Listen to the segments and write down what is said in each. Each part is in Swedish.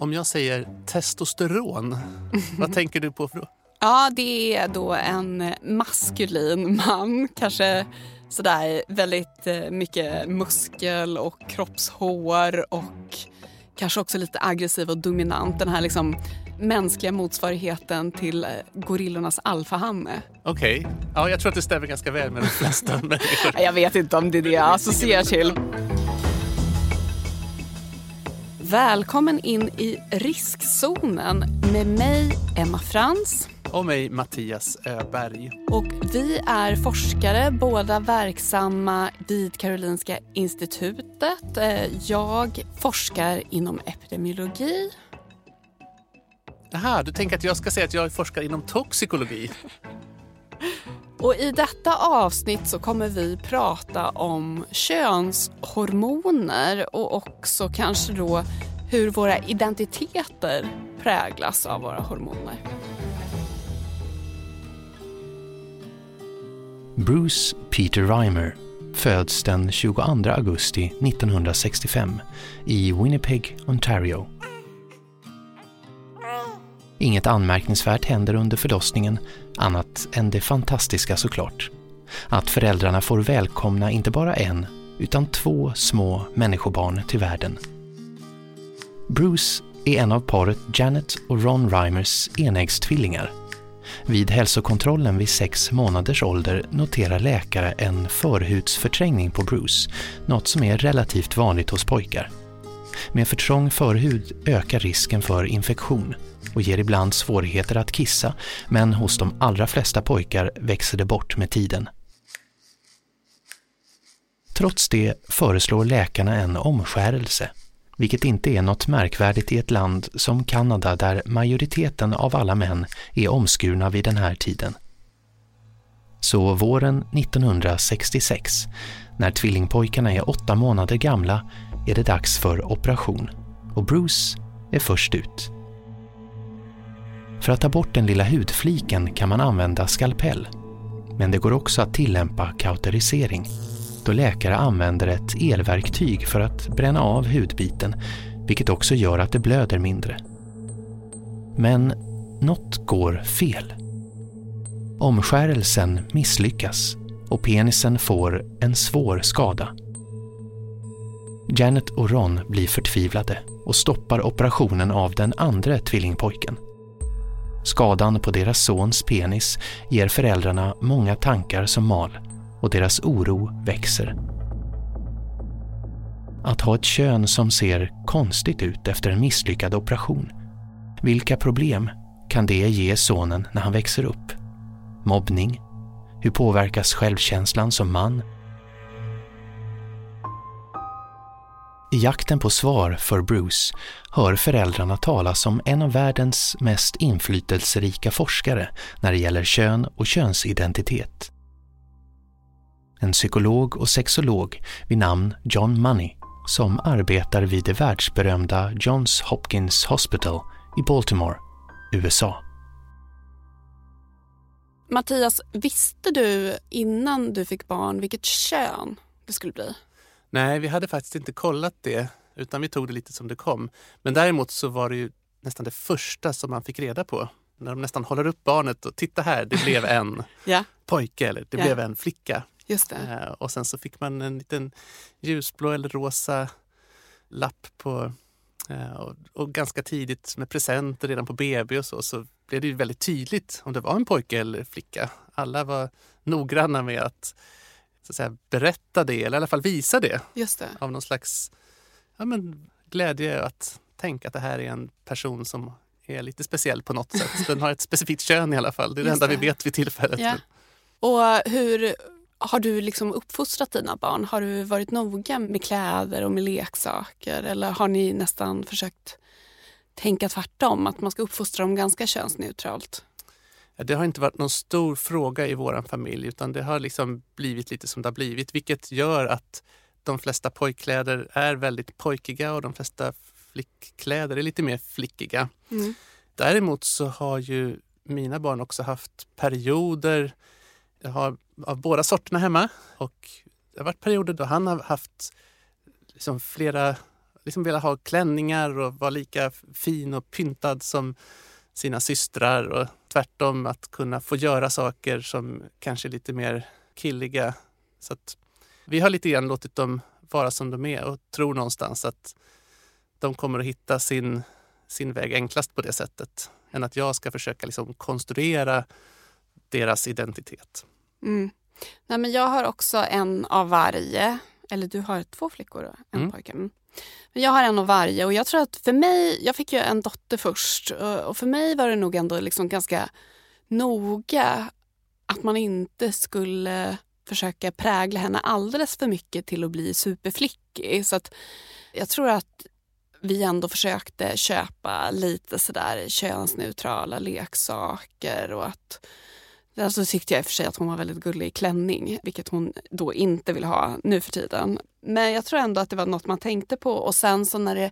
Om jag säger testosteron, vad tänker du på för då? Ja, det är då en maskulin man. Kanske sådär väldigt eh, mycket muskel och kroppshår och kanske också lite aggressiv och dominant. Den här liksom mänskliga motsvarigheten till eh, gorillornas alfahanne. Okej, okay. ja, jag tror att det stämmer ganska väl med de flesta människor. Jag vet inte om det är det jag associerar till. Välkommen in i riskzonen med mig, Emma Frans. Och mig, Mattias Öberg. Och vi är forskare, båda verksamma vid Karolinska institutet. Eh, jag forskar inom epidemiologi. Jaha, du tänker att jag ska säga att jag forskar inom toxikologi? Och I detta avsnitt så kommer vi prata om könshormoner och också kanske då hur våra identiteter präglas av våra hormoner. Bruce Peter Reimer föds den 22 augusti 1965 i Winnipeg, Ontario. Inget anmärkningsvärt händer under förlossningen, annat än det fantastiska såklart. Att föräldrarna får välkomna inte bara en, utan två små människobarn till världen. Bruce är en av paret Janet och Ron Reimers enäggstvillingar. Vid hälsokontrollen vid sex månaders ålder noterar läkare en förhudsförträngning på Bruce, något som är relativt vanligt hos pojkar. Med för trång förhud ökar risken för infektion och ger ibland svårigheter att kissa, men hos de allra flesta pojkar växer det bort med tiden. Trots det föreslår läkarna en omskärelse, vilket inte är något märkvärdigt i ett land som Kanada där majoriteten av alla män är omskurna vid den här tiden. Så våren 1966, när tvillingpojkarna är åtta månader gamla, är det dags för operation och Bruce är först ut. För att ta bort den lilla hudfliken kan man använda skalpell. Men det går också att tillämpa kauterisering då läkare använder ett elverktyg för att bränna av hudbiten, vilket också gör att det blöder mindre. Men något går fel. Omskärelsen misslyckas och penisen får en svår skada. Janet och Ron blir förtvivlade och stoppar operationen av den andra tvillingpojken. Skadan på deras sons penis ger föräldrarna många tankar som mal och deras oro växer. Att ha ett kön som ser konstigt ut efter en misslyckad operation. Vilka problem kan det ge sonen när han växer upp? Mobbning? Hur påverkas självkänslan som man? I jakten på svar för Bruce hör föräldrarna talas om en av världens mest inflytelserika forskare när det gäller kön och könsidentitet. En psykolog och sexolog vid namn John Money som arbetar vid det världsberömda Johns Hopkins Hospital i Baltimore, USA. Mattias, visste du innan du fick barn vilket kön det skulle bli? Nej, vi hade faktiskt inte kollat det utan vi tog det lite som det kom. Men däremot så var det ju nästan det första som man fick reda på. När de nästan håller upp barnet och titta här, det blev en ja. pojke eller det ja. blev en flicka. Just det. Eh, och sen så fick man en liten ljusblå eller rosa lapp på eh, och, och, ganska tidigt med presenter redan på BB och så, så blev det väldigt tydligt om det var en pojke eller flicka. Alla var noggranna med att så att säga, berätta det, eller i alla fall visa det. Just det. Av någon slags ja, men, glädje att tänka att det här är en person som är lite speciell på något sätt. Den har ett specifikt kön i alla fall. Det är Just det enda det. vi vet vid tillfället. Ja. Och hur har du liksom uppfostrat dina barn? Har du varit noga med kläder och med leksaker? Eller har ni nästan försökt tänka tvärtom, att man ska uppfostra dem ganska könsneutralt? Det har inte varit någon stor fråga i vår familj utan det har liksom blivit lite som det har blivit vilket gör att de flesta pojkkläder är väldigt pojkiga och de flesta flickkläder är lite mer flickiga. Mm. Däremot så har ju mina barn också haft perioder, jag har av båda sorterna hemma och det har varit perioder då han har haft liksom flera liksom velat ha klänningar och vara lika fin och pyntad som sina systrar och tvärtom att kunna få göra saker som kanske är lite mer killiga. Så att vi har lite grann låtit dem vara som de är och tror någonstans att de kommer att hitta sin, sin väg enklast på det sättet än att jag ska försöka liksom konstruera deras identitet. Mm. Nej, men jag har också en av varje. Eller du har två flickor och en mm. pojke. Mm. Men jag har en av varje och jag tror att för mig, jag fick ju en dotter först och för mig var det nog ändå liksom ganska noga att man inte skulle försöka prägla henne alldeles för mycket till att bli superflickig. Så att jag tror att vi ändå försökte köpa lite sådär könsneutrala leksaker och att Alltså tyckte jag i och för sig att hon var väldigt gullig i klänning, vilket hon då inte vill ha nu för tiden. Men jag tror ändå att det var något man tänkte på och sen så när det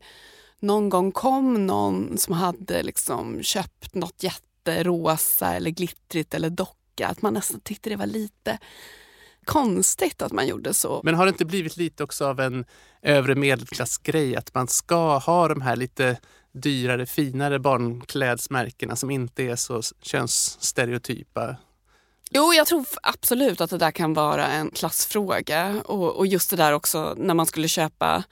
någon gång kom någon som hade liksom köpt något jätterosa eller glittrigt eller docka, att man nästan tyckte det var lite konstigt att man gjorde så. Men har det inte blivit lite också av en övre medelklassgrej att man ska ha de här lite dyrare, finare barnklädsmärkena som inte är så könsstereotypa? Jo, jag tror absolut att det där kan vara en klassfråga. Och, och just det där också när man skulle köpa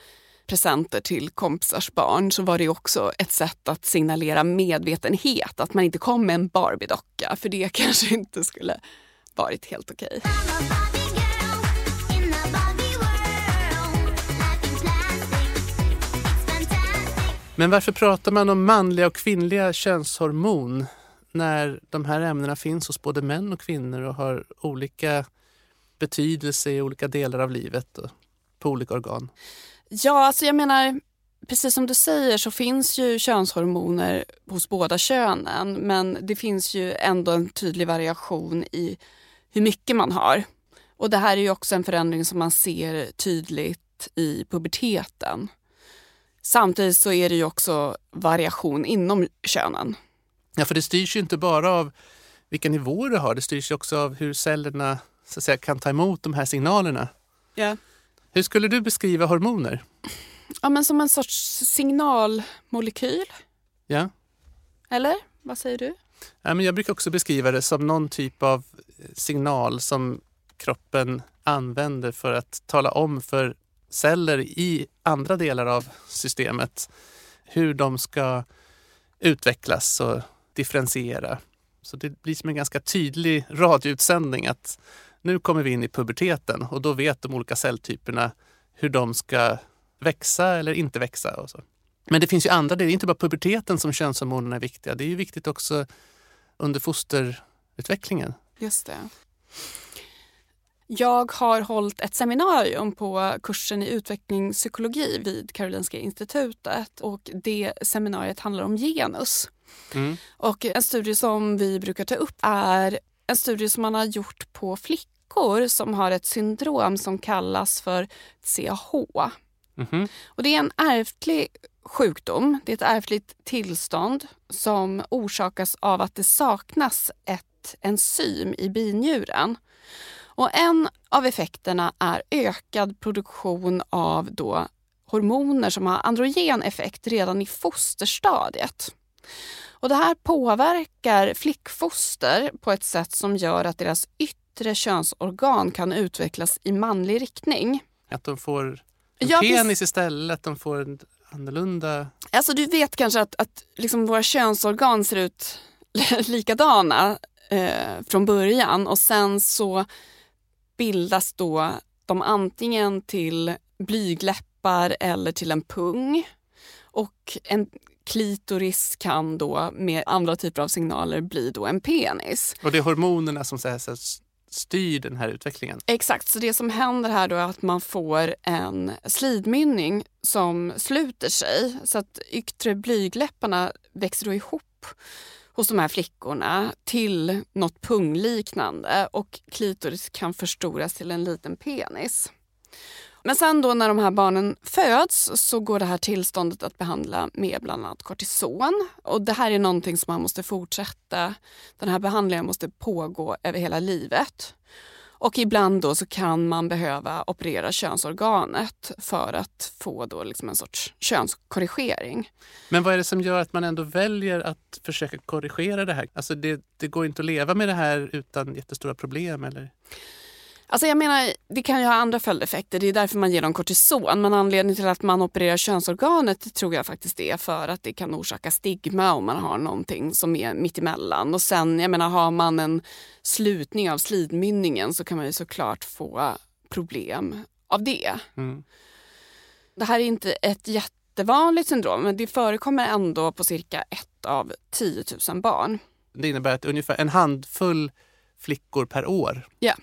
presenter till kompisars barn så var det också ett sätt att signalera medvetenhet. Att man inte kom med en Barbie-docka för det kanske inte skulle varit helt okej. Okay. Men varför pratar man om manliga och kvinnliga könshormon när de här ämnena finns hos både män och kvinnor och har olika betydelse i olika delar av livet och på olika organ? Ja, alltså jag menar, precis som du säger så finns ju könshormoner hos båda könen men det finns ju ändå en tydlig variation i hur mycket man har. Och det här är ju också en förändring som man ser tydligt i puberteten. Samtidigt så är det ju också variation inom könen. Ja, för det styrs ju inte bara av vilka nivåer du har, det styrs också av hur cellerna så att säga, kan ta emot de här signalerna. Ja. Hur skulle du beskriva hormoner? Ja, men som en sorts signalmolekyl. Ja. Eller vad säger du? Ja, men jag brukar också beskriva det som någon typ av signal som kroppen använder för att tala om för celler i andra delar av systemet hur de ska utvecklas och differentiera. Så det blir som en ganska tydlig radioutsändning att nu kommer vi in i puberteten och då vet de olika celltyperna hur de ska växa eller inte växa. Och så. Men det finns ju andra, det är inte bara puberteten som könshormonerna är viktiga. Det är ju viktigt också under fosterutvecklingen. Just det. Jag har hållit ett seminarium på kursen i utvecklingspsykologi vid Karolinska institutet och det seminariet handlar om genus. Mm. Och en studie som vi brukar ta upp är en studie som man har gjort på flickor som har ett syndrom som kallas för CAH. Mm. Och det är en ärftlig sjukdom. Det är ett ärftligt tillstånd som orsakas av att det saknas ett enzym i binjuren. Och en av effekterna är ökad produktion av då hormoner som har androgen effekt redan i fosterstadiet. Och det här påverkar flickfoster på ett sätt som gör att deras yttre könsorgan kan utvecklas i manlig riktning. Att de får en ja, penis istället, de får en annorlunda... Alltså du vet kanske att, att liksom våra könsorgan ser ut likadana eh, från början och sen så bildas då de antingen till blygläppar eller till en pung. Och en klitoris kan då med andra typer av signaler bli då en penis. Och det är hormonerna som så här, så styr den här utvecklingen? Exakt, så det som händer här då är att man får en slidmynning som sluter sig så att yttre blygläpparna växer då ihop hos de här flickorna till något pungliknande och klitoris kan förstoras till en liten penis. Men sen då när de här barnen föds så går det här tillståndet att behandla med bland annat kortison. Och det här är någonting som man måste fortsätta. Den här behandlingen måste pågå över hela livet. Och ibland då så kan man behöva operera könsorganet för att få då liksom en sorts könskorrigering. Men vad är det som gör att man ändå väljer att försöka korrigera det här? Alltså det, det går inte att leva med det här utan jättestora problem eller? Alltså jag menar, det kan ju ha andra följdeffekter. Det är därför man ger dem kortison. Men anledningen till att man opererar könsorganet tror jag faktiskt är för att det kan orsaka stigma om man har någonting som är mittemellan. Och sen, jag menar, har man en slutning av slidmynningen så kan man ju såklart få problem av det. Mm. Det här är inte ett jättevanligt syndrom men det förekommer ändå på cirka ett av 10 000 barn. Det innebär att ungefär en handfull flickor per år. Ja.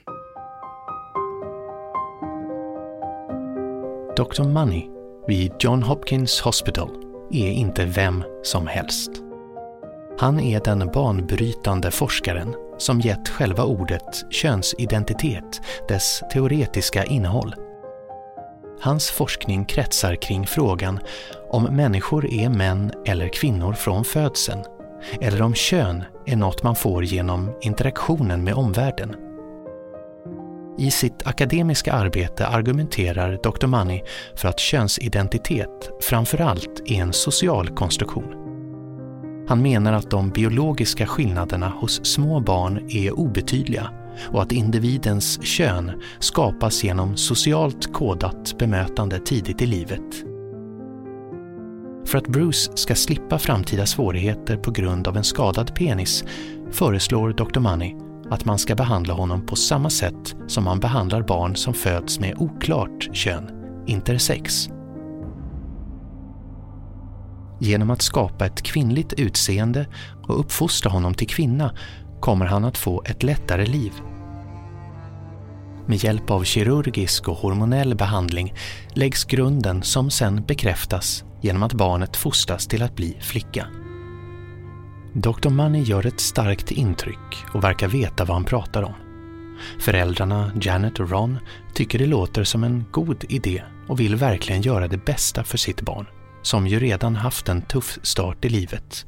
Dr. Money vid John Hopkins Hospital är inte vem som helst. Han är den banbrytande forskaren som gett själva ordet könsidentitet dess teoretiska innehåll. Hans forskning kretsar kring frågan om människor är män eller kvinnor från födseln eller om kön är något man får genom interaktionen med omvärlden. I sitt akademiska arbete argumenterar Dr. Money för att könsidentitet framförallt är en social konstruktion. Han menar att de biologiska skillnaderna hos små barn är obetydliga och att individens kön skapas genom socialt kodat bemötande tidigt i livet. För att Bruce ska slippa framtida svårigheter på grund av en skadad penis föreslår Dr. Money att man ska behandla honom på samma sätt som man behandlar barn som föds med oklart kön, intersex. Genom att skapa ett kvinnligt utseende och uppfostra honom till kvinna kommer han att få ett lättare liv. Med hjälp av kirurgisk och hormonell behandling läggs grunden som sen bekräftas genom att barnet fostras till att bli flicka. Dr. Money gör ett starkt intryck och verkar veta vad han pratar om. Föräldrarna Janet och Ron tycker det låter som en god idé och vill verkligen göra det bästa för sitt barn, som ju redan haft en tuff start i livet.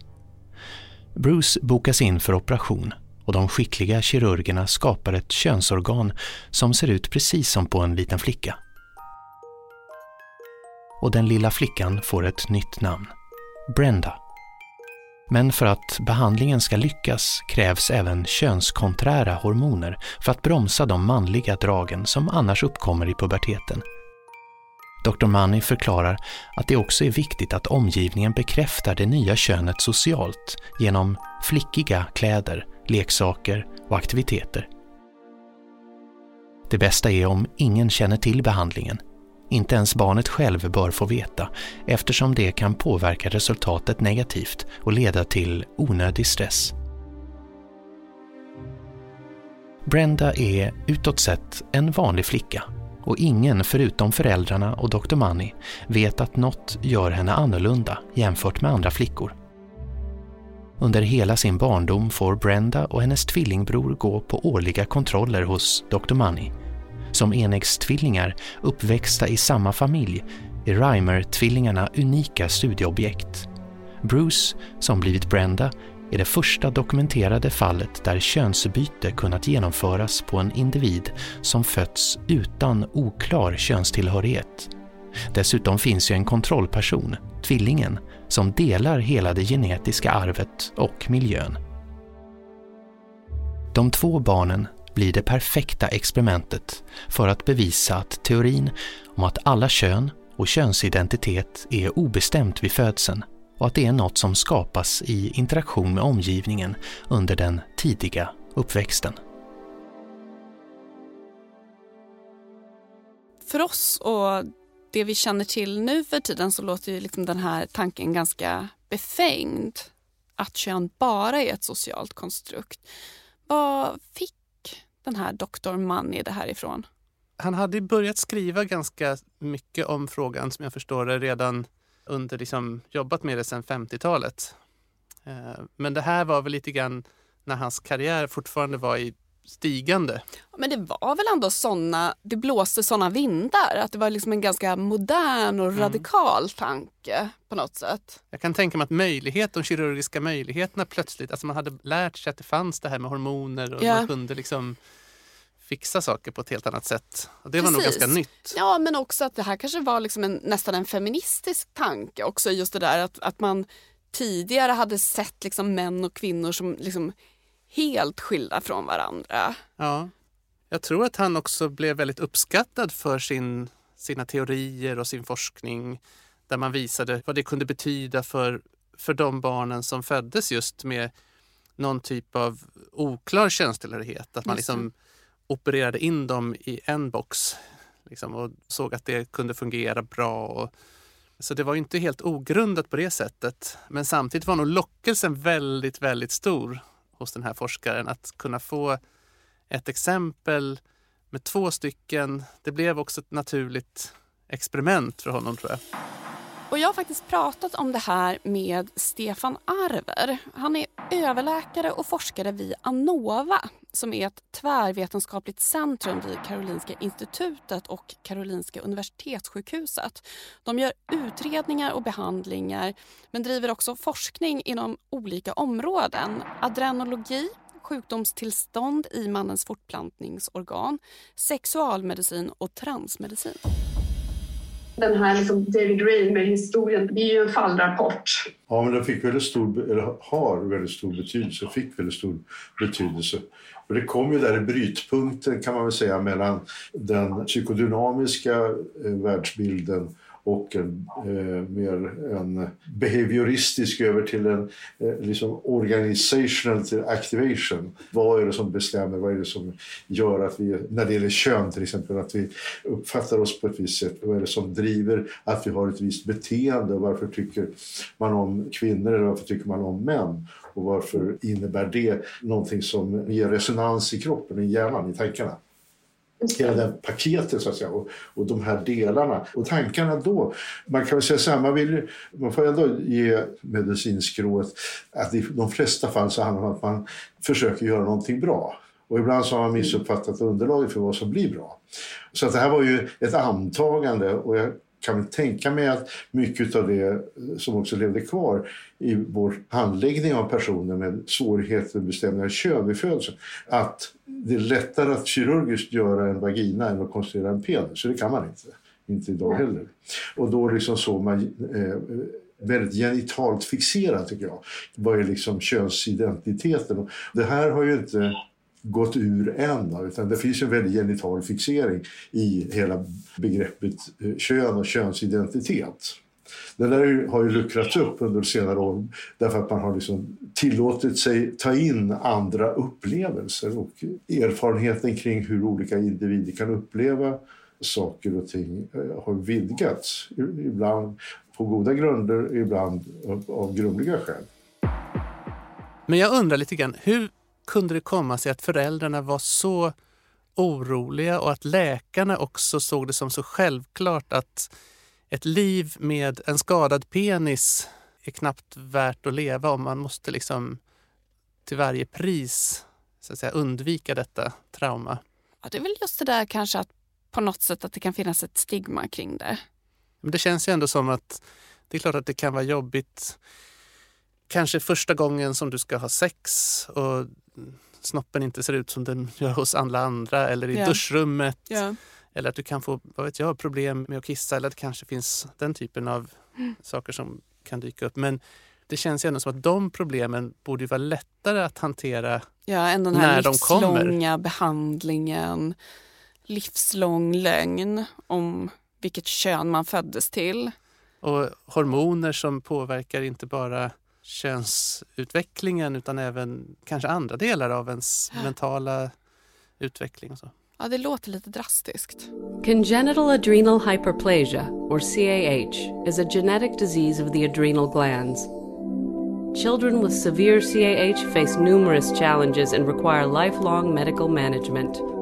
Bruce bokas in för operation och de skickliga kirurgerna skapar ett könsorgan som ser ut precis som på en liten flicka. Och den lilla flickan får ett nytt namn. Brenda. Men för att behandlingen ska lyckas krävs även könskonträra hormoner för att bromsa de manliga dragen som annars uppkommer i puberteten. Dr. Money förklarar att det också är viktigt att omgivningen bekräftar det nya könet socialt genom flickiga kläder, leksaker och aktiviteter. Det bästa är om ingen känner till behandlingen inte ens barnet själv bör få veta eftersom det kan påverka resultatet negativt och leda till onödig stress. Brenda är utåt sett en vanlig flicka och ingen förutom föräldrarna och Dr. Money vet att något gör henne annorlunda jämfört med andra flickor. Under hela sin barndom får Brenda och hennes tvillingbror gå på årliga kontroller hos Dr. Money som enäggstvillingar uppväxta i samma familj är Reimer-tvillingarna unika studieobjekt. Bruce, som blivit Brenda, är det första dokumenterade fallet där könsbyte kunnat genomföras på en individ som fötts utan oklar könstillhörighet. Dessutom finns ju en kontrollperson, tvillingen, som delar hela det genetiska arvet och miljön. De två barnen blir det perfekta experimentet för att bevisa att teorin om att alla kön och könsidentitet är obestämt vid födseln och att det är något som skapas i interaktion med omgivningen under den tidiga uppväxten. För oss och det vi känner till nu för tiden så låter ju liksom den här tanken ganska befängd. Att kön bara är ett socialt konstrukt. Vad fick den här Dr. Money det här ifrån? Han hade börjat skriva ganska mycket om frågan som jag förstår det redan under liksom jobbat med det sedan 50-talet. Eh, men det här var väl lite grann när hans karriär fortfarande var i stigande. Men det var väl ändå såna, det blåste såna vindar att det var liksom en ganska modern och mm. radikal tanke på något sätt. Jag kan tänka mig att möjlighet, de kirurgiska möjligheterna plötsligt, alltså man hade lärt sig att det fanns det här med hormoner och yeah. man kunde liksom fixa saker på ett helt annat sätt. Och det var nog ganska nytt. Ja, men också att det här kanske var liksom en, nästan en feministisk tanke också. Just det där att, att man tidigare hade sett liksom män och kvinnor som liksom helt skilda från varandra. Ja, jag tror att han också blev väldigt uppskattad för sin, sina teorier och sin forskning där man visade vad det kunde betyda för, för de barnen som föddes just med någon typ av oklar könstillhörighet. Att man liksom opererade in dem i en box liksom, och såg att det kunde fungera bra. Och, så det var inte helt ogrundat på det sättet. Men samtidigt var nog lockelsen väldigt, väldigt stor hos den här forskaren att kunna få ett exempel med två stycken. Det blev också ett naturligt experiment för honom tror jag. Och jag har faktiskt pratat om det här med Stefan Arver. Han är överläkare och forskare vid Anova som är ett tvärvetenskapligt centrum vid Karolinska institutet och Karolinska universitetssjukhuset. De gör utredningar och behandlingar men driver också forskning inom olika områden. Adrenologi, sjukdomstillstånd i mannens fortplantningsorgan, sexualmedicin och transmedicin den här liksom David Raymer-historien, det är ju en fallrapport. Ja, men den fick väldigt stor, eller har väldigt stor betydelse, fick väldigt stor betydelse. Och det kom ju där i brytpunkten kan man väl säga mellan den psykodynamiska eh, världsbilden och en, eh, mer en behavioristisk över till en eh, liksom organizational till activation. Vad är det som bestämmer? Vad är det som gör att vi, när det gäller kön till exempel, att vi uppfattar oss på ett visst sätt? Vad är det som driver att vi har ett visst beteende? Varför tycker man om kvinnor eller varför tycker man om män? Och varför innebär det någonting som ger resonans i kroppen, i hjärnan, i tankarna? Hela det paketet så att säga och, och de här delarna. Och tankarna då, man kan väl säga så här, man, vill, man får ändå ge medicinskrået att i de flesta fall så handlar det om att man försöker göra någonting bra. Och ibland så har man missuppfattat underlaget för vad som blir bra. Så att det här var ju ett antagande och jag kan tänka mig att mycket av det som också levde kvar i vår handläggning av personer med svårigheter med bestämningar kön vid födseln, att det är lättare att kirurgiskt göra en vagina än att konstruera en penis. Så det kan man inte. Inte idag heller. Och då liksom såg man eh, väldigt genitalt fixerad tycker jag. Vad är liksom könsidentiteten? Och det här har ju inte gått ur än. Utan det finns en väldig genital fixering i hela begreppet eh, kön och könsidentitet. Det där har ju luckrats upp under senare år därför att man har liksom tillåtit sig ta in andra upplevelser och erfarenheten kring hur olika individer kan uppleva saker och ting eh, har vidgats. Ibland på goda grunder, ibland av grumliga skäl. Men jag undrar lite grann, hur kunde det komma sig att föräldrarna var så oroliga och att läkarna också såg det som så självklart att ett liv med en skadad penis är knappt värt att leva om man måste liksom till varje pris så att säga, undvika detta trauma. Ja, det är väl just det där kanske att på något sätt att det kan finnas ett stigma kring det. Men det känns ju ändå som att det är klart att det kan vara jobbigt kanske första gången som du ska ha sex och snoppen inte ser ut som den gör hos alla andra eller i yeah. duschrummet. Yeah. Eller att du kan få vad vet jag, problem med att kissa eller att det kanske finns den typen av mm. saker som kan dyka upp. Men det känns ju ändå som att de problemen borde vara lättare att hantera ja, än den här när de kommer. livslånga behandlingen, livslång lögn om vilket kön man föddes till. Och hormoner som påverkar inte bara könsutvecklingen utan även kanske andra delar av ens mentala utveckling. Och så. Ja, det låter lite drastiskt. Congenital adrenal hyperplasia, or CAH, is a genetic disease of the adrenal glands. Children with severe CAH face numerous challenges and require lifelong medical management.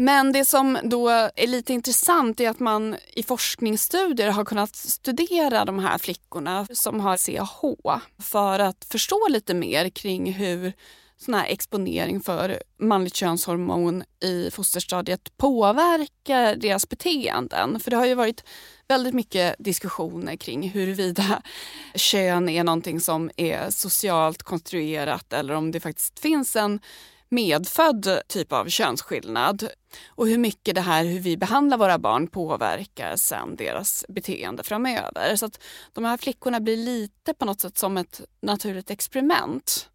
Men det som då är lite intressant är att man i forskningsstudier har kunnat studera de här flickorna som har CAH för att förstå lite mer kring hur sån här exponering för manligt könshormon i fosterstadiet påverkar deras beteenden. För det har ju varit väldigt mycket diskussioner kring huruvida kön är någonting som är socialt konstruerat eller om det faktiskt finns en medfödd typ av könsskillnad och hur mycket det här hur vi behandlar våra barn påverkar sen deras beteende framöver. Så att de här flickorna blir lite på något sätt som ett naturligt experiment.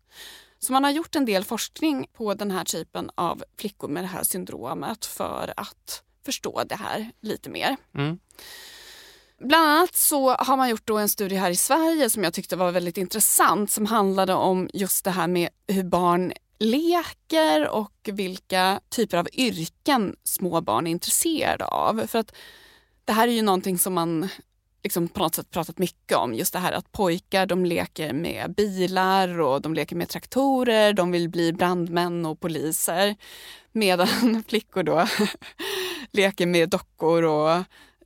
Så man har gjort en del forskning på den här typen av flickor med det här syndromet för att förstå det här lite mer. Mm. Bland annat så har man gjort en studie här i Sverige som jag tyckte var väldigt intressant som handlade om just det här med hur barn leker och vilka typer av yrken små barn är intresserade av. För att det här är ju någonting som man liksom på något sätt pratat mycket om. Just det här att pojkar de leker med bilar och de leker med traktorer. De vill bli brandmän och poliser. Medan flickor då leker med dockor och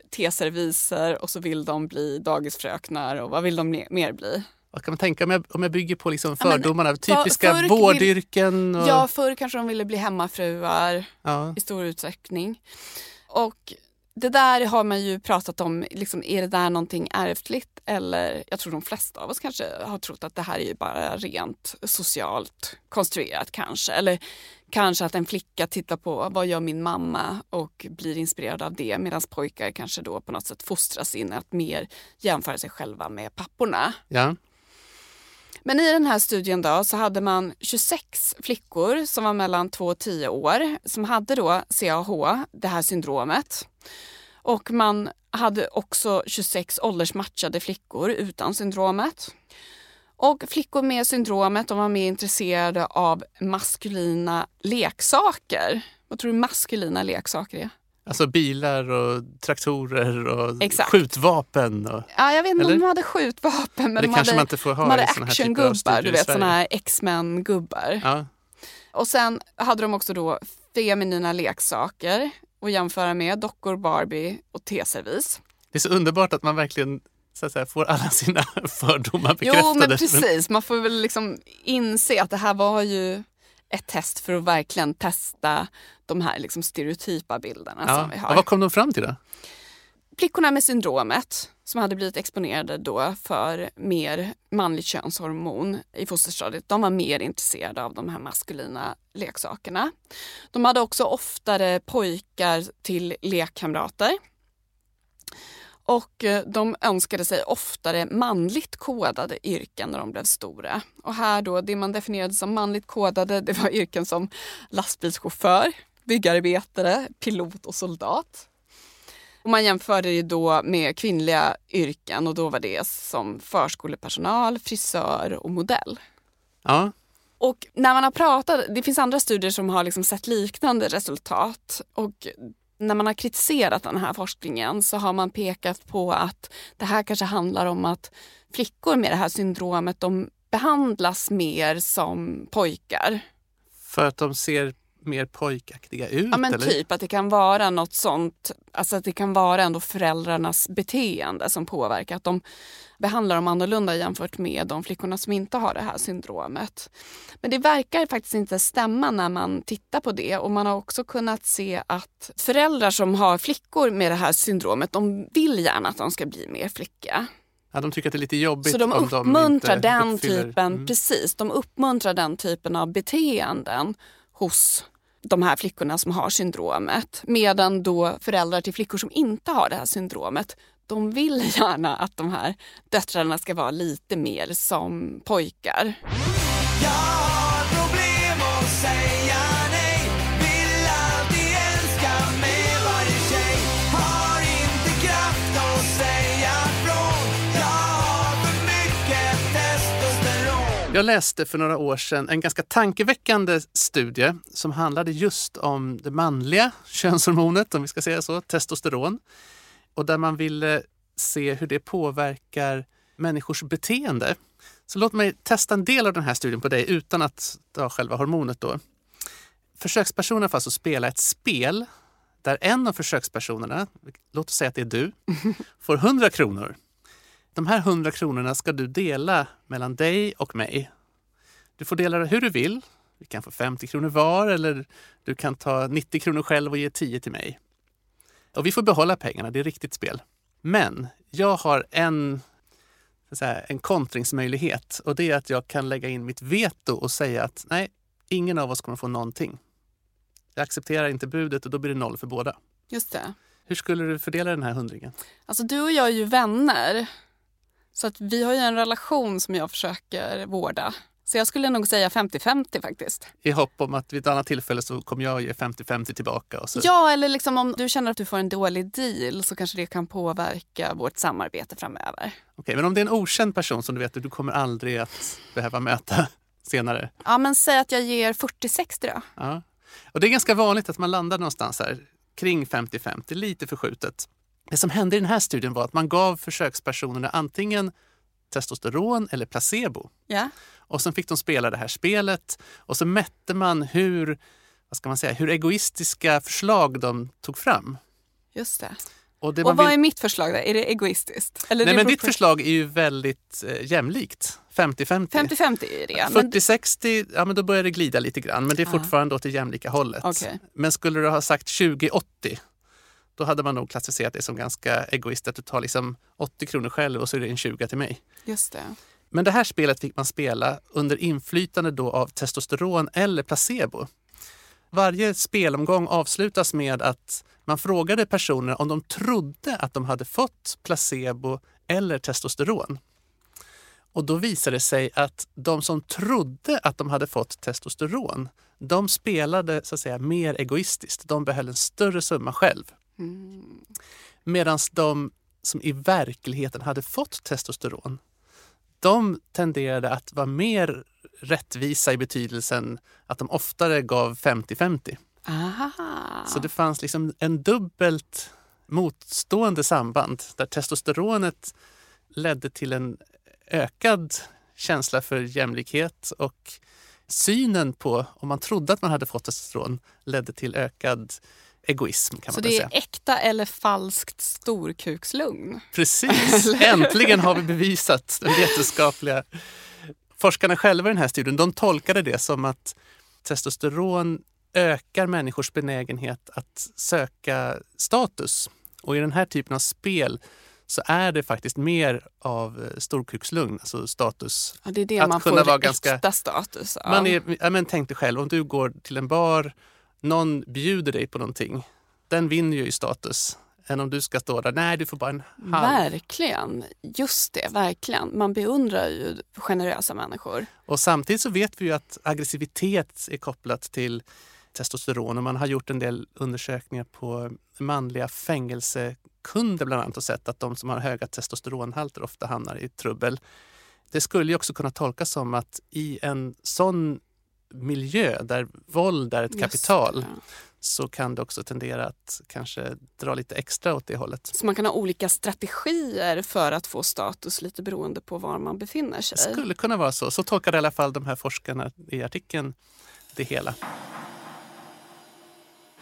teserviser och så vill de bli dagisfröknar och vad vill de mer bli? Vad kan man tänka om jag, om jag bygger på liksom Ja, men fördomarna? Typiska vill- vårdyrken? Och, Ja, förr kanske de ville bli hemmafruar ja. i stor utsträckning. Och det där har man ju pratat om, liksom, är det där någonting ärftligt? Eller jag tror de flesta av oss kanske har trott att det här är ju bara rent socialt konstruerat kanske. Eller kanske att en flicka tittar på vad gör min mamma och blir inspirerad av det medan pojkar kanske då på något sätt fostras in att mer jämföra sig själva med papporna. Ja. Men i den här studien då så hade man 26 flickor som var mellan 2 och 10 år som hade då CAH, det här syndromet. Och man hade också 26 åldersmatchade flickor utan syndromet. Och flickor med syndromet de var mer intresserade av maskulina leksaker. Vad tror du maskulina leksaker är? Alltså bilar och traktorer och Exakt. skjutvapen. Och, Ja, jag vet inte om de hade skjutvapen men det de kanske hade, man inte får ha de hade actiongubbar, du vet såna här X-Men-gubbar. Ja. Och sen hade de också då feminina leksaker att jämföra med dockor, Barbie och teservis. Det är så underbart att man verkligen så säga, får alla sina fördomar Jo, bekräftade. men precis. Man får väl liksom inse att det här var ju ett test för att verkligen testa de här liksom stereotypa bilderna Ja. som vi har. vad kom de fram till då? Flickorna med syndromet som hade blivit exponerade då för mer manligt könshormon i fosterstadiet, de var mer intresserade av de här maskulina leksakerna. De hade också oftare pojkar till lekkamrater. Och eh, de önskade sig oftare manligt kodade yrken när de blev stora. Och här då, det man definierade som manligt kodade, det var yrken som lastbilschaufför, byggarbetare, pilot och soldat. Och man jämförde det då med kvinnliga yrken och då var det som förskolepersonal, frisör och modell. Ja, Och när man har pratat, det finns andra studier som har liksom sett liknande resultat och när man har kritiserat den här forskningen så har man pekat på att det här kanske handlar om att flickor med det här syndromet de behandlas mer som pojkar. för att de ser mer pojkaktiga ut? Ja men eller? typ att det kan vara något sånt, alltså att det kan vara ändå föräldrarnas beteende som påverkar. Att de behandlar dem annorlunda jämfört med de flickorna som inte har det här syndromet. Men det verkar faktiskt inte stämma när man tittar på det och man har också kunnat se att föräldrar som har flickor med det här syndromet, de vill gärna att de ska bli mer flicka. Ja, de tycker att det är lite jobbigt Så de uppmuntrar inte den uppfyller- typen, Mm. precis, de uppmuntrar den typen av beteenden hos de här flickorna som har syndromet. Medan då föräldrar till flickor som inte har det här syndromet, de vill gärna att de här döttrarna ska vara lite mer som pojkar. Jag Jag läste för några år sedan en ganska tankeväckande studie som handlade just om det manliga könshormonet, om vi ska säga så, testosteron. Och där man ville se hur det påverkar människors beteende. Så låt mig testa en del av den här studien på dig utan att ta själva hormonet då. Försökspersonerna får alltså spela ett spel där en av försökspersonerna, låt oss säga att det är du, får 100 kronor. De här 100 kronorna ska du dela mellan dig och mig. Du får dela det hur du vill. Vi kan få 50 kronor var eller du kan ta 90 kronor själv och ge 10 till mig. Och vi får behålla pengarna, det är riktigt spel. Men jag har en, säga, en kontringsmöjlighet och det är att jag kan lägga in mitt veto och säga att nej, ingen av oss kommer få någonting. Jag accepterar inte budet och då blir det noll för båda. Just det. Hur skulle du fördela den här hundringen? Alltså du och jag är ju vänner. Så att vi har ju en relation som jag försöker vårda. Så jag skulle nog säga 50-50 faktiskt. I hopp om att vid ett annat tillfälle så kommer jag ge 50-50 tillbaka. Och så. Ja, eller liksom om du känner att du får en dålig deal så kanske det kan påverka vårt samarbete framöver. Okej, men om det är en okänd person som du vet att du kommer aldrig att behöva möta senare. Ja, men säg att jag ger 40-60 då. Ja. Och det är ganska vanligt att man landar någonstans här kring 50-50, lite förskjutet. Det som hände i den här studien var att man gav försökspersonerna antingen testosteron eller placebo. Ja. Och sen fick de spela det här spelet och så mätte man hur, vad ska man säga, hur egoistiska förslag de tog fram. Just det. Och, det Och vad vill- är mitt förslag då? Är det egoistiskt? Eller Nej, det men ditt på- förslag är ju väldigt eh, jämlikt. 50-50. 50-50 är det. Men... 40-60, ja men då börjar det glida lite grann. Men det är Ja. fortfarande åt det jämlika hållet. Okej. Men skulle du ha sagt 20-80, då hade man nog klassificerat det som ganska egoistiskt. Att du tar liksom 80 kronor själv och så är det en 20 till mig. Just det. Men det här spelet fick man spela under inflytande då av testosteron eller placebo. Varje spelomgång avslutas med att man frågade personer om de trodde att de hade fått placebo eller testosteron. Och då visade det sig att de som trodde att de hade fått testosteron, de spelade så att säga mer egoistiskt. De behöll en större summa själv. Medan de som i verkligheten hade fått testosteron, de tenderade att vara mer rättvisa i betydelsen att de oftare gav 50-50. Aha. Så det fanns liksom en dubbelt motstående samband där testosteronet ledde till en ökad känsla för jämlikhet och synen på om man trodde att man hade fått testosteron ledde till ökad egoism kan Så man väl det säga. är äkta eller falskt storkukslugn? Precis, äntligen har vi bevisat den vetenskapliga. Forskarna själva i den här studien de tolkade det som att testosteron ökar människors benägenhet att söka status. Och i den här typen av spel så är det faktiskt mer av storkukslugn, alltså status. Ja, det är det Att man kunna får vara äkta ganska- status av. Man är, ja, men tänk dig själv, om du går till en bar, någon bjuder dig på någonting, den vinner ju i status. Än om du ska stå där, nej du får bara en halv. Verkligen. Just det, verkligen. Man beundrar ju generösa människor. Och samtidigt så vet vi ju att aggressivitet är kopplat till testosteron och man har gjort en del undersökningar på manliga fängelsekunder bland annat och sett att de som har höga testosteronhalter ofta hamnar i trubbel. Det skulle ju också kunna tolkas som att i en sån miljö där våld är ett Just kapital det. så kan det också tendera att kanske dra lite extra åt det hållet. Så man kan ha olika strategier för att få status lite beroende på var man befinner sig. Det skulle kunna vara så. Så tolkade i alla fall de här forskarna i artikeln det hela.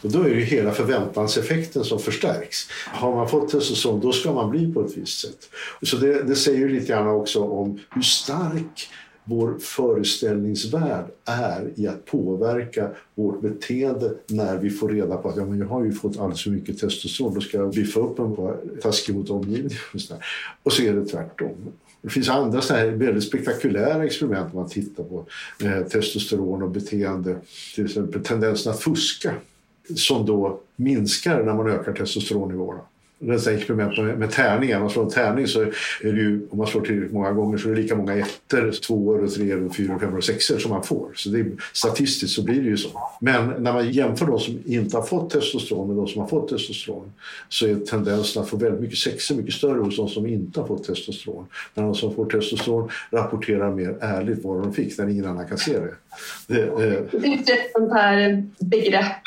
Och då är det ju hela förväntanseffekten som förstärks. Har man fått testosteron då ska man bli på ett visst sätt. Så det, det säger ju lite grann också om hur stark vår föreställningsvärld är i att påverka vårt beteende när vi får reda på att ja, men jag har ju fått alldeles för mycket testosteron, då ska jag biffa upp mig och vara taskig mot omgivningen. Och, så och så är det tvärtom. Det finns andra så här väldigt spektakulära experiment om man tittar på eh, testosteron och beteende. Till exempel tendensen att fuska som då minskar när man ökar testosteronnivåerna. Det experiment med, med tärningar. Om man slår en tärning så är det ju, om man slår tillräckligt många gånger så är det lika många ettor, tvåor, och treor, och fyror, femmor och sexor som man får. Så det är, statistiskt så blir det ju så. Men när man jämför de som inte har fått testosteron med de som har fått testosteron så är tendensen att få väldigt mycket sexer mycket större hos de som inte har fått testosteron. När de som får testosteron rapporterar mer ärligt vad de fick när ingen annan kan se det. det eh, Det är ett sånt här begrepp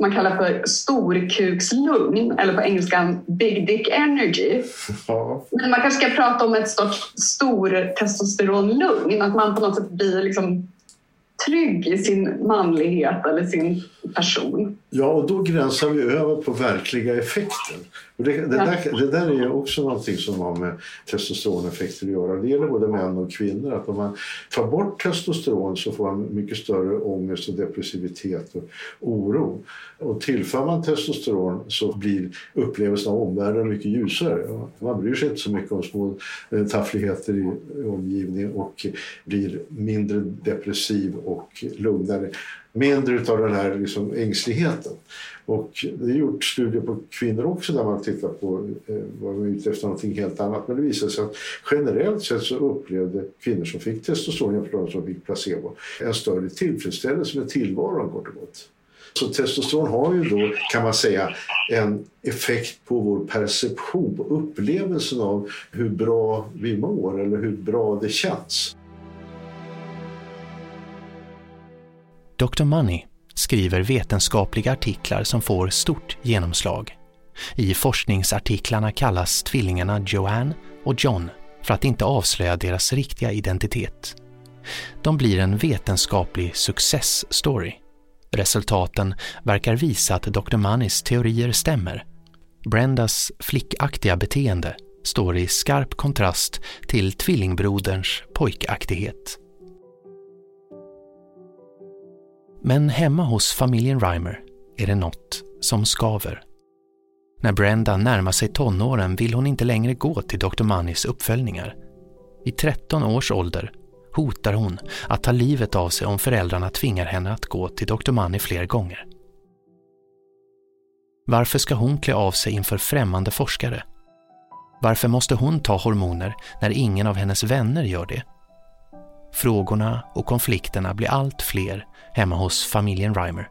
man kallar för storkukslugn eller på engelskan big dick energy. ja. Men man kanske ska prata om ett sorts stor testosteronlugn, att man på något sätt blir liksom trygg i sin manlighet eller sin person. Ja, och då gränsar vi över på verkliga effekter. Och det, det, där, det där är ju också någonting som har med testosteroneffekter att göra. Det gäller både män och kvinnor. Att om man tar bort testosteron så får man mycket större ångest och depressivitet och oro. Och tillför man testosteron så blir upplevelsen av omvärlden mycket ljusare. Man bryr sig inte så mycket om små eh, taffligheter i, i omgivningen och blir mindre depressiv och lugnare. Mindre av den här liksom ängsligheten. Och det har gjort studier på kvinnor också där man tittar på eh, var de är ute efter någonting helt annat. Men det visade sig att generellt sett så upplevde kvinnor som fick testosteron jämfört med de som fick placebo en större tillfredsställelse med tillvaron kort och gott. Så testosteron har ju då, kan man säga, en effekt på vår perception, på upplevelsen av hur bra vi mår eller hur bra det känns. Dr. Money skriver vetenskapliga artiklar som får stort genomslag. I forskningsartiklarna kallas tvillingarna Joanne och John för att inte avslöja deras riktiga identitet. De blir en vetenskaplig success story. Resultaten verkar visa att Dr. Moneys teorier stämmer. Brendas flickaktiga beteende står i skarp kontrast till tvillingbroderns pojkaktighet. Men hemma hos familjen Reimer är det något som skaver. När Brenda närmar sig tonåren vill hon inte längre gå till Dr. Moneys uppföljningar. I 13 års ålder hotar hon att ta livet av sig om föräldrarna tvingar henne att gå till Dr. Money fler gånger. Varför ska hon klä av sig inför främmande forskare? Varför måste hon ta hormoner när ingen av hennes vänner gör det? Frågorna och konflikterna blir allt fler hemma hos familjen Reimer.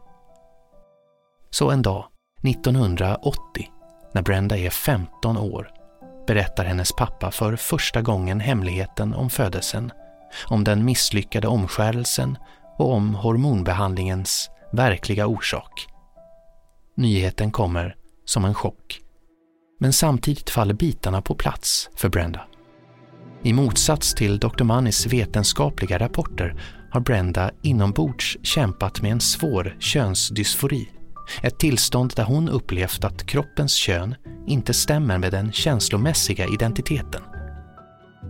Så en dag, 1980, när Brenda är 15 år, berättar hennes pappa för första gången hemligheten om födelsen, om den misslyckade omskärelsen och om hormonbehandlingens verkliga orsak. Nyheten kommer som en chock. Men samtidigt faller bitarna på plats för Brenda. I motsats till Dr. Mannis vetenskapliga rapporter har Brenda inombords kämpat med en svår könsdysfori. Ett tillstånd där hon upplevt att kroppens kön inte stämmer med den känslomässiga identiteten.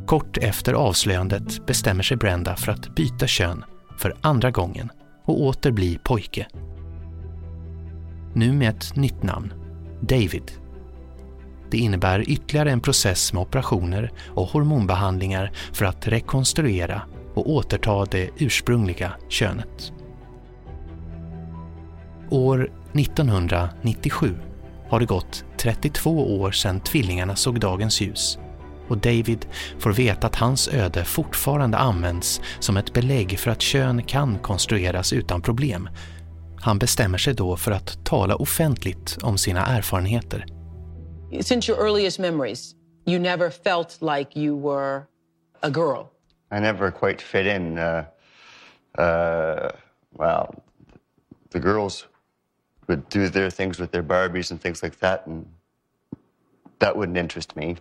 Kort efter avslöjandet bestämmer sig Brenda för att byta kön för andra gången och åter bli pojke. Nu med ett nytt namn, David. Det innebär ytterligare en process med operationer och hormonbehandlingar för att rekonstruera och återta det ursprungliga könet. År 1997 har det gått 32 år sedan tvillingarna såg dagens ljus och David får veta att hans öde fortfarande används som ett belägg för att kön kan konstrueras utan problem. Han bestämmer sig då för att tala offentligt om sina erfarenheter. Since your earliest memories, you never felt like you were a girl. I never quite fit in. Uh, uh, well, the girls would do their things with their Barbies and things like that, and that wouldn't interest me.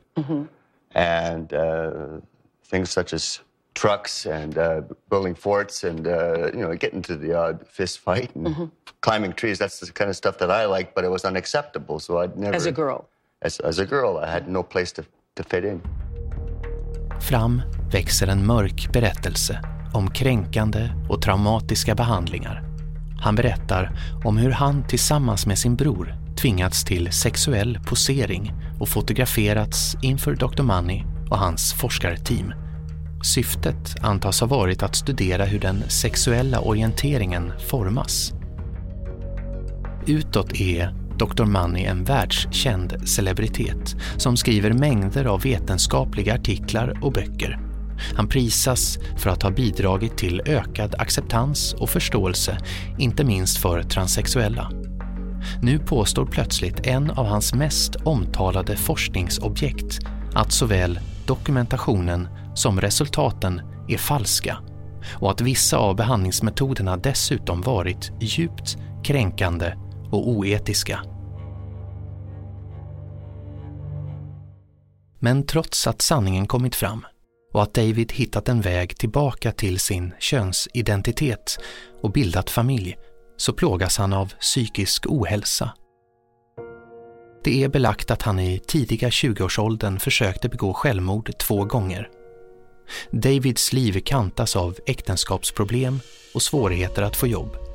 And uh, things such as trucks and uh, building forts and uh, you know getting to the odd fist fight and climbing trees—that's the kind of stuff that I like. But it was unacceptable, so I'd never. As a girl. As, as a girl, I had no place to, to fit in. Fram växer en mörk berättelse om kränkande och traumatiska behandlingar. Han berättar om hur han tillsammans med sin bror tvingats till sexuell posering och fotograferats inför Dr. Money och hans forskarteam. Syftet antas ha varit att studera hur den sexuella orienteringen formas. Utåt är Dr. Money en världskänd celebritet som skriver mängder av vetenskapliga artiklar och böcker. Han prisas för att ha bidragit till ökad acceptans och förståelse, inte minst för transsexuella. Nu påstår plötsligt en av hans mest omtalade forskningsobjekt att såväl dokumentationen som resultaten är falska och att vissa av behandlingsmetoderna dessutom varit djupt kränkande och oetiska. Men trots att sanningen kommit fram och att David hittat en väg tillbaka till sin könsidentitet och bildat familj så plågas han av psykisk ohälsa. Det är belagt att han i tidiga 20-årsåldern försökte begå självmord två gånger. Davids liv kantas av äktenskapsproblem och svårigheter att få jobb.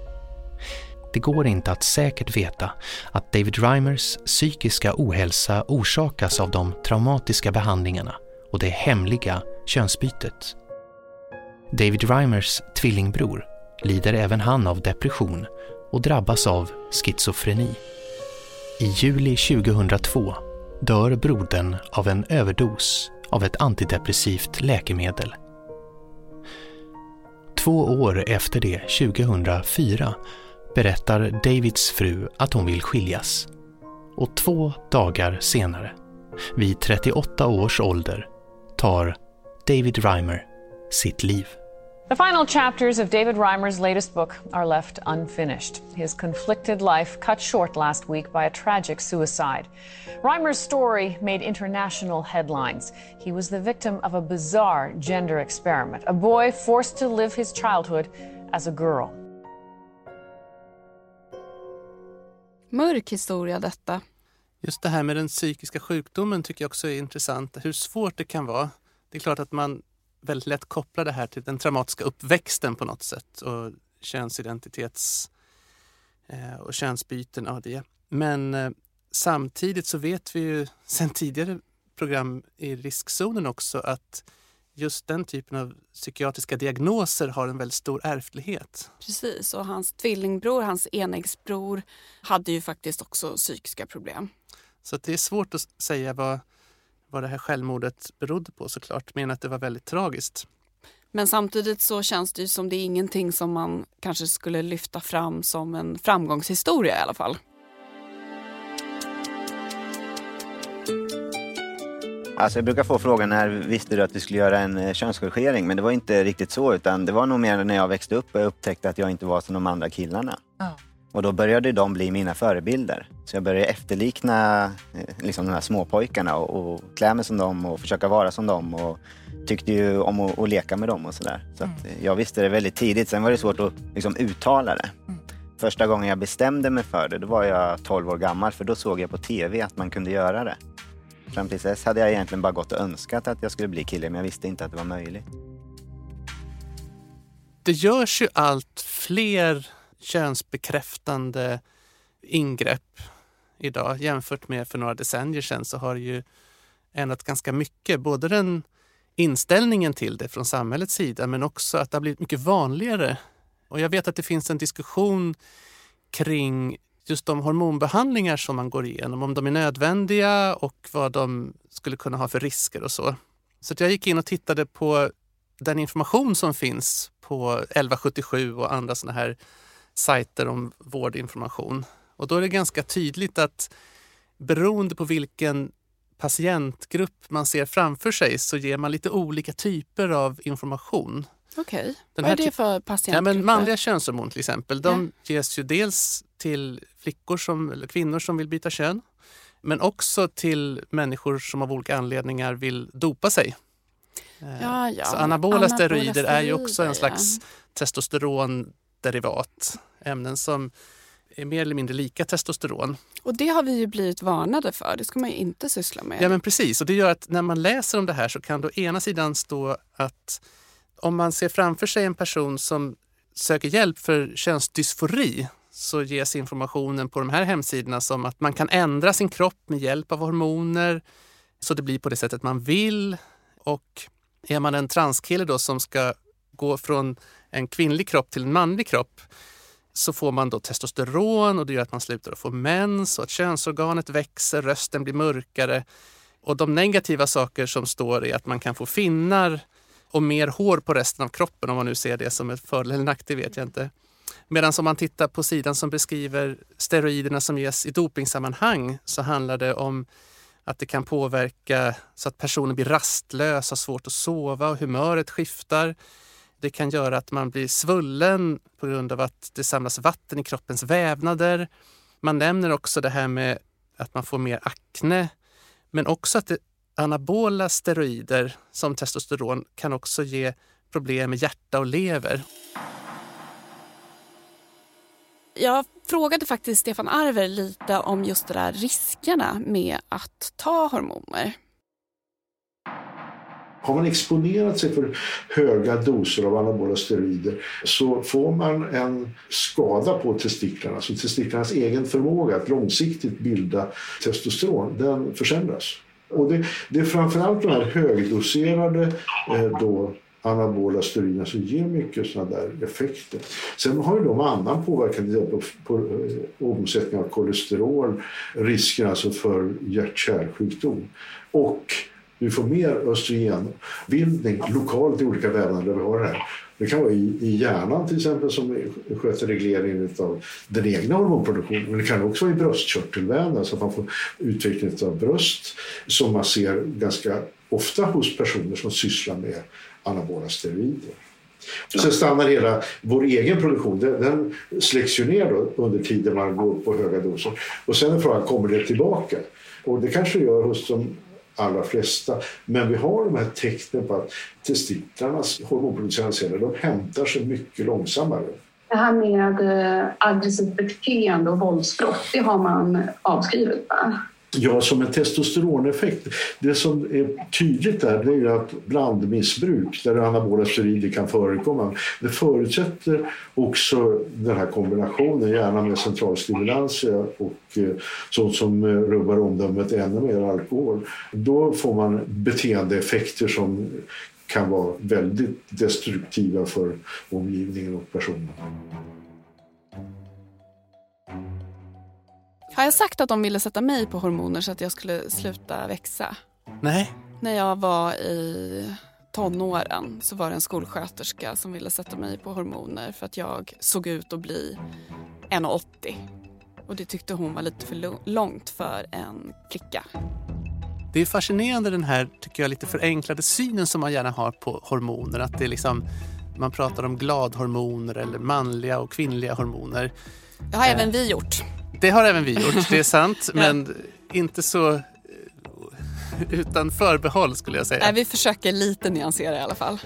Det går inte att säkert veta att David Reimers psykiska ohälsa orsakas av de traumatiska behandlingarna och det hemliga könsbytet. David Reimers tvillingbror, lider även han av depression och drabbas av schizofreni. I juli 2002 dör brodern av en överdos av ett antidepressivt läkemedel. Två år efter det, 2004, berättar Davids fru att hon vill skiljas. Och två dagar senare, vid 38 års ålder, tar David Reimer sitt liv. The final chapters of David Reimer's latest book are left unfinished. His conflicted life cut short last week by a tragic suicide. Reimer's story made international headlines. He was the victim of a bizarre gender experiment, a boy forced to live his childhood as a girl. Mörk historia detta. Just det här med den psykiska sjukdomen tycker jag också är intressant. Hur svårt det kan vara. Det är klart att man väldigt lätt kopplar det här till den traumatiska uppväxten på något sätt och könsidentitets eh, och könsbyten av det. Men eh, samtidigt så vet vi ju sedan tidigare program i riskzonen också att just den typen av psykiatriska diagnoser har en väldigt stor ärftlighet. Precis, och hans tvillingbror, hans enäggsbror, hade ju faktiskt också psykiska problem. Så det är svårt att säga vad, vad det här självmordet berodde på såklart, men att det var väldigt tragiskt. Men samtidigt så känns det ju som det är ingenting som man kanske skulle lyfta fram som en framgångshistoria i alla fall. Alltså jag brukar få frågan när visste du att du skulle göra en eh, könskorrigering? Men det var inte riktigt så utan det var nog mer när jag växte upp och jag upptäckte att jag inte var som de andra killarna. Och då började de bli mina förebilder. Så jag började efterlikna eh, liksom de här småpojkarna och, och klä mig som dem och försöka vara som dem. Och tyckte ju om att, att leka med dem och sådär. Så att eh, jag visste det väldigt tidigt. Sen var det svårt att liksom uttala det. Första gången jag bestämde mig för det, då var jag 12 år gammal för då såg jag på TV att man kunde göra det. Fram tills dess hade jag egentligen bara gått och önskat att jag skulle bli kille men jag visste inte att det var möjligt. Det görs ju allt fler könsbekräftande ingrepp idag jämfört med för några decennier sedan så har det ju ändrat ganska mycket. Både den inställningen till det från samhällets sida men också att det har blivit mycket vanligare. Och jag vet att det finns en diskussion kring just de hormonbehandlingar som man går igenom, om de är nödvändiga och vad de skulle kunna ha för risker och så. Så att jag gick in och tittade på den information som finns på 1177 och andra sådana här sajter om vårdinformation. Och då är det ganska tydligt att beroende på vilken patientgrupp man ser framför sig så ger man lite olika typer av information. Okej, Den vad är det typ- för Ja, patientgrupper? men manliga könshormon till exempel, de ges ju dels till flickor som, eller kvinnor som vill byta kön, men också till människor som av olika anledningar vill dopa sig. Eh, Ja, ja. Så anabola, Anabola steroider är ju också steroider, en slags testosteronderivat. Ämnen som är mer eller mindre lika testosteron. Och det har vi ju blivit varnade för. Det ska man ju inte syssla med. Ja men precis, och det gör att när man läser om det här så kan det å ena sidan stå att om man ser framför sig en person som söker hjälp för könsdysfori så ges informationen på de här hemsidorna som att man kan ändra sin kropp med hjälp av hormoner så det blir på det sättet man vill. Och är man en transkille då som ska gå från en kvinnlig kropp till en manlig kropp så får man då testosteron och det gör att man slutar att få mens och att könsorganet växer, rösten blir mörkare. Och de negativa saker som står är att man kan få finnar och mer hår på resten av kroppen om man nu ser det som ett fördel eller nackdel vet jag inte. Medan om man tittar på sidan som beskriver steroiderna som ges i dopingsammanhang så handlar det om att det kan påverka så att personen blir rastlös, har svårt att sova och humöret skiftar. Det kan göra att man blir svullen på grund av att det samlas vatten i kroppens vävnader. Man nämner också det här med att man får mer akne, men också att det, anabola steroider som testosteron kan också ge problem med hjärta och lever. Jag frågade faktiskt Stefan Arver lite om just det där riskerna med att ta hormoner. Har man exponerat sig för höga doser av anabola steroider så får man en skada på testiklarna. Så testiklarnas egen förmåga att långsiktigt bilda testosteron, den försämras. Och det, det är framförallt de här högdoserade eh, då, anabola steroiderna som ger mycket sådana där effekter. Sen har ju de annan påverkan till exempel på, på eh, omsättning av kolesterol, risken alltså för hjärt-kärlsjukdom. Och vi får mer östrogenbildning lokalt i olika vävnader där vi har det här. Det kan vara i, i hjärnan till exempel som sköter regleringen av den egna hormonproduktionen. Men det kan också vara i bröstkörtelvävnad så att man får utveckling av bröst som man ser ganska ofta hos personer som sysslar med anabola steroider. Sen stannar hela vår egen produktion, den, den släcks ju ner då under tiden man går på höga doser. Och sen är frågan, kommer det tillbaka? Och det kanske det gör hos de allra flesta. Men vi har de här tecknen på att testiklarnas hormonproducerande celler de hämtar sig mycket långsammare. Det här med eh, aggressivt beteende och våldsbrott, det har man avskrivit. Va? Ja, som en testosteroneffekt. Det som är tydligt där det är ju att blandmissbruk där anabola steroider kan förekomma. Det förutsätter också den här kombinationen, gärna med centralstimulantia och eh, sånt som eh, rubbar omdömet ännu mer, alkohol. Då får man beteendeeffekter som kan vara väldigt destruktiva för omgivningen och personen. Har jag sagt att de ville sätta mig på hormoner så att jag skulle sluta växa? Nej. När jag var i tonåren så var det en skolsköterska som ville sätta mig på hormoner för att jag såg ut att bli 1,80. Och det tyckte hon var lite för långt för en flicka. Det är fascinerande den här, tycker jag, lite förenklade synen som man gärna har på hormoner. Att det är liksom, man pratar om gladhormoner eller manliga och kvinnliga hormoner. Det har även vi gjort. Det har även vi gjort, det är sant. Men inte så eh, utan förbehåll skulle jag säga. Nej, vi försöker lite nyansera i alla fall.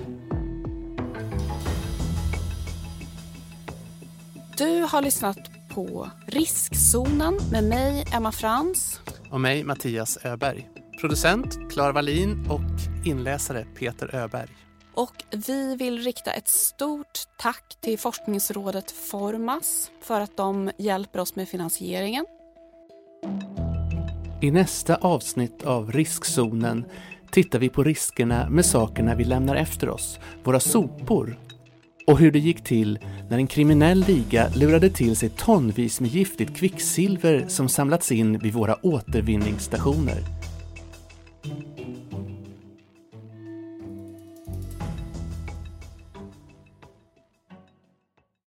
Du har lyssnat på Riskzonen med mig, Emma Frans. Och mig, Mattias Öberg. Producent Klara Wallin och inläsare Peter Öberg. Och vi vill rikta ett stort tack till forskningsrådet Formas för att de hjälper oss med finansieringen. I nästa avsnitt av Riskzonen tittar vi på riskerna med sakerna vi lämnar efter oss, våra sopor och hur det gick till när en kriminell liga lurade till sig tonvis med giftigt kvicksilver som samlats in vid våra återvinningsstationer.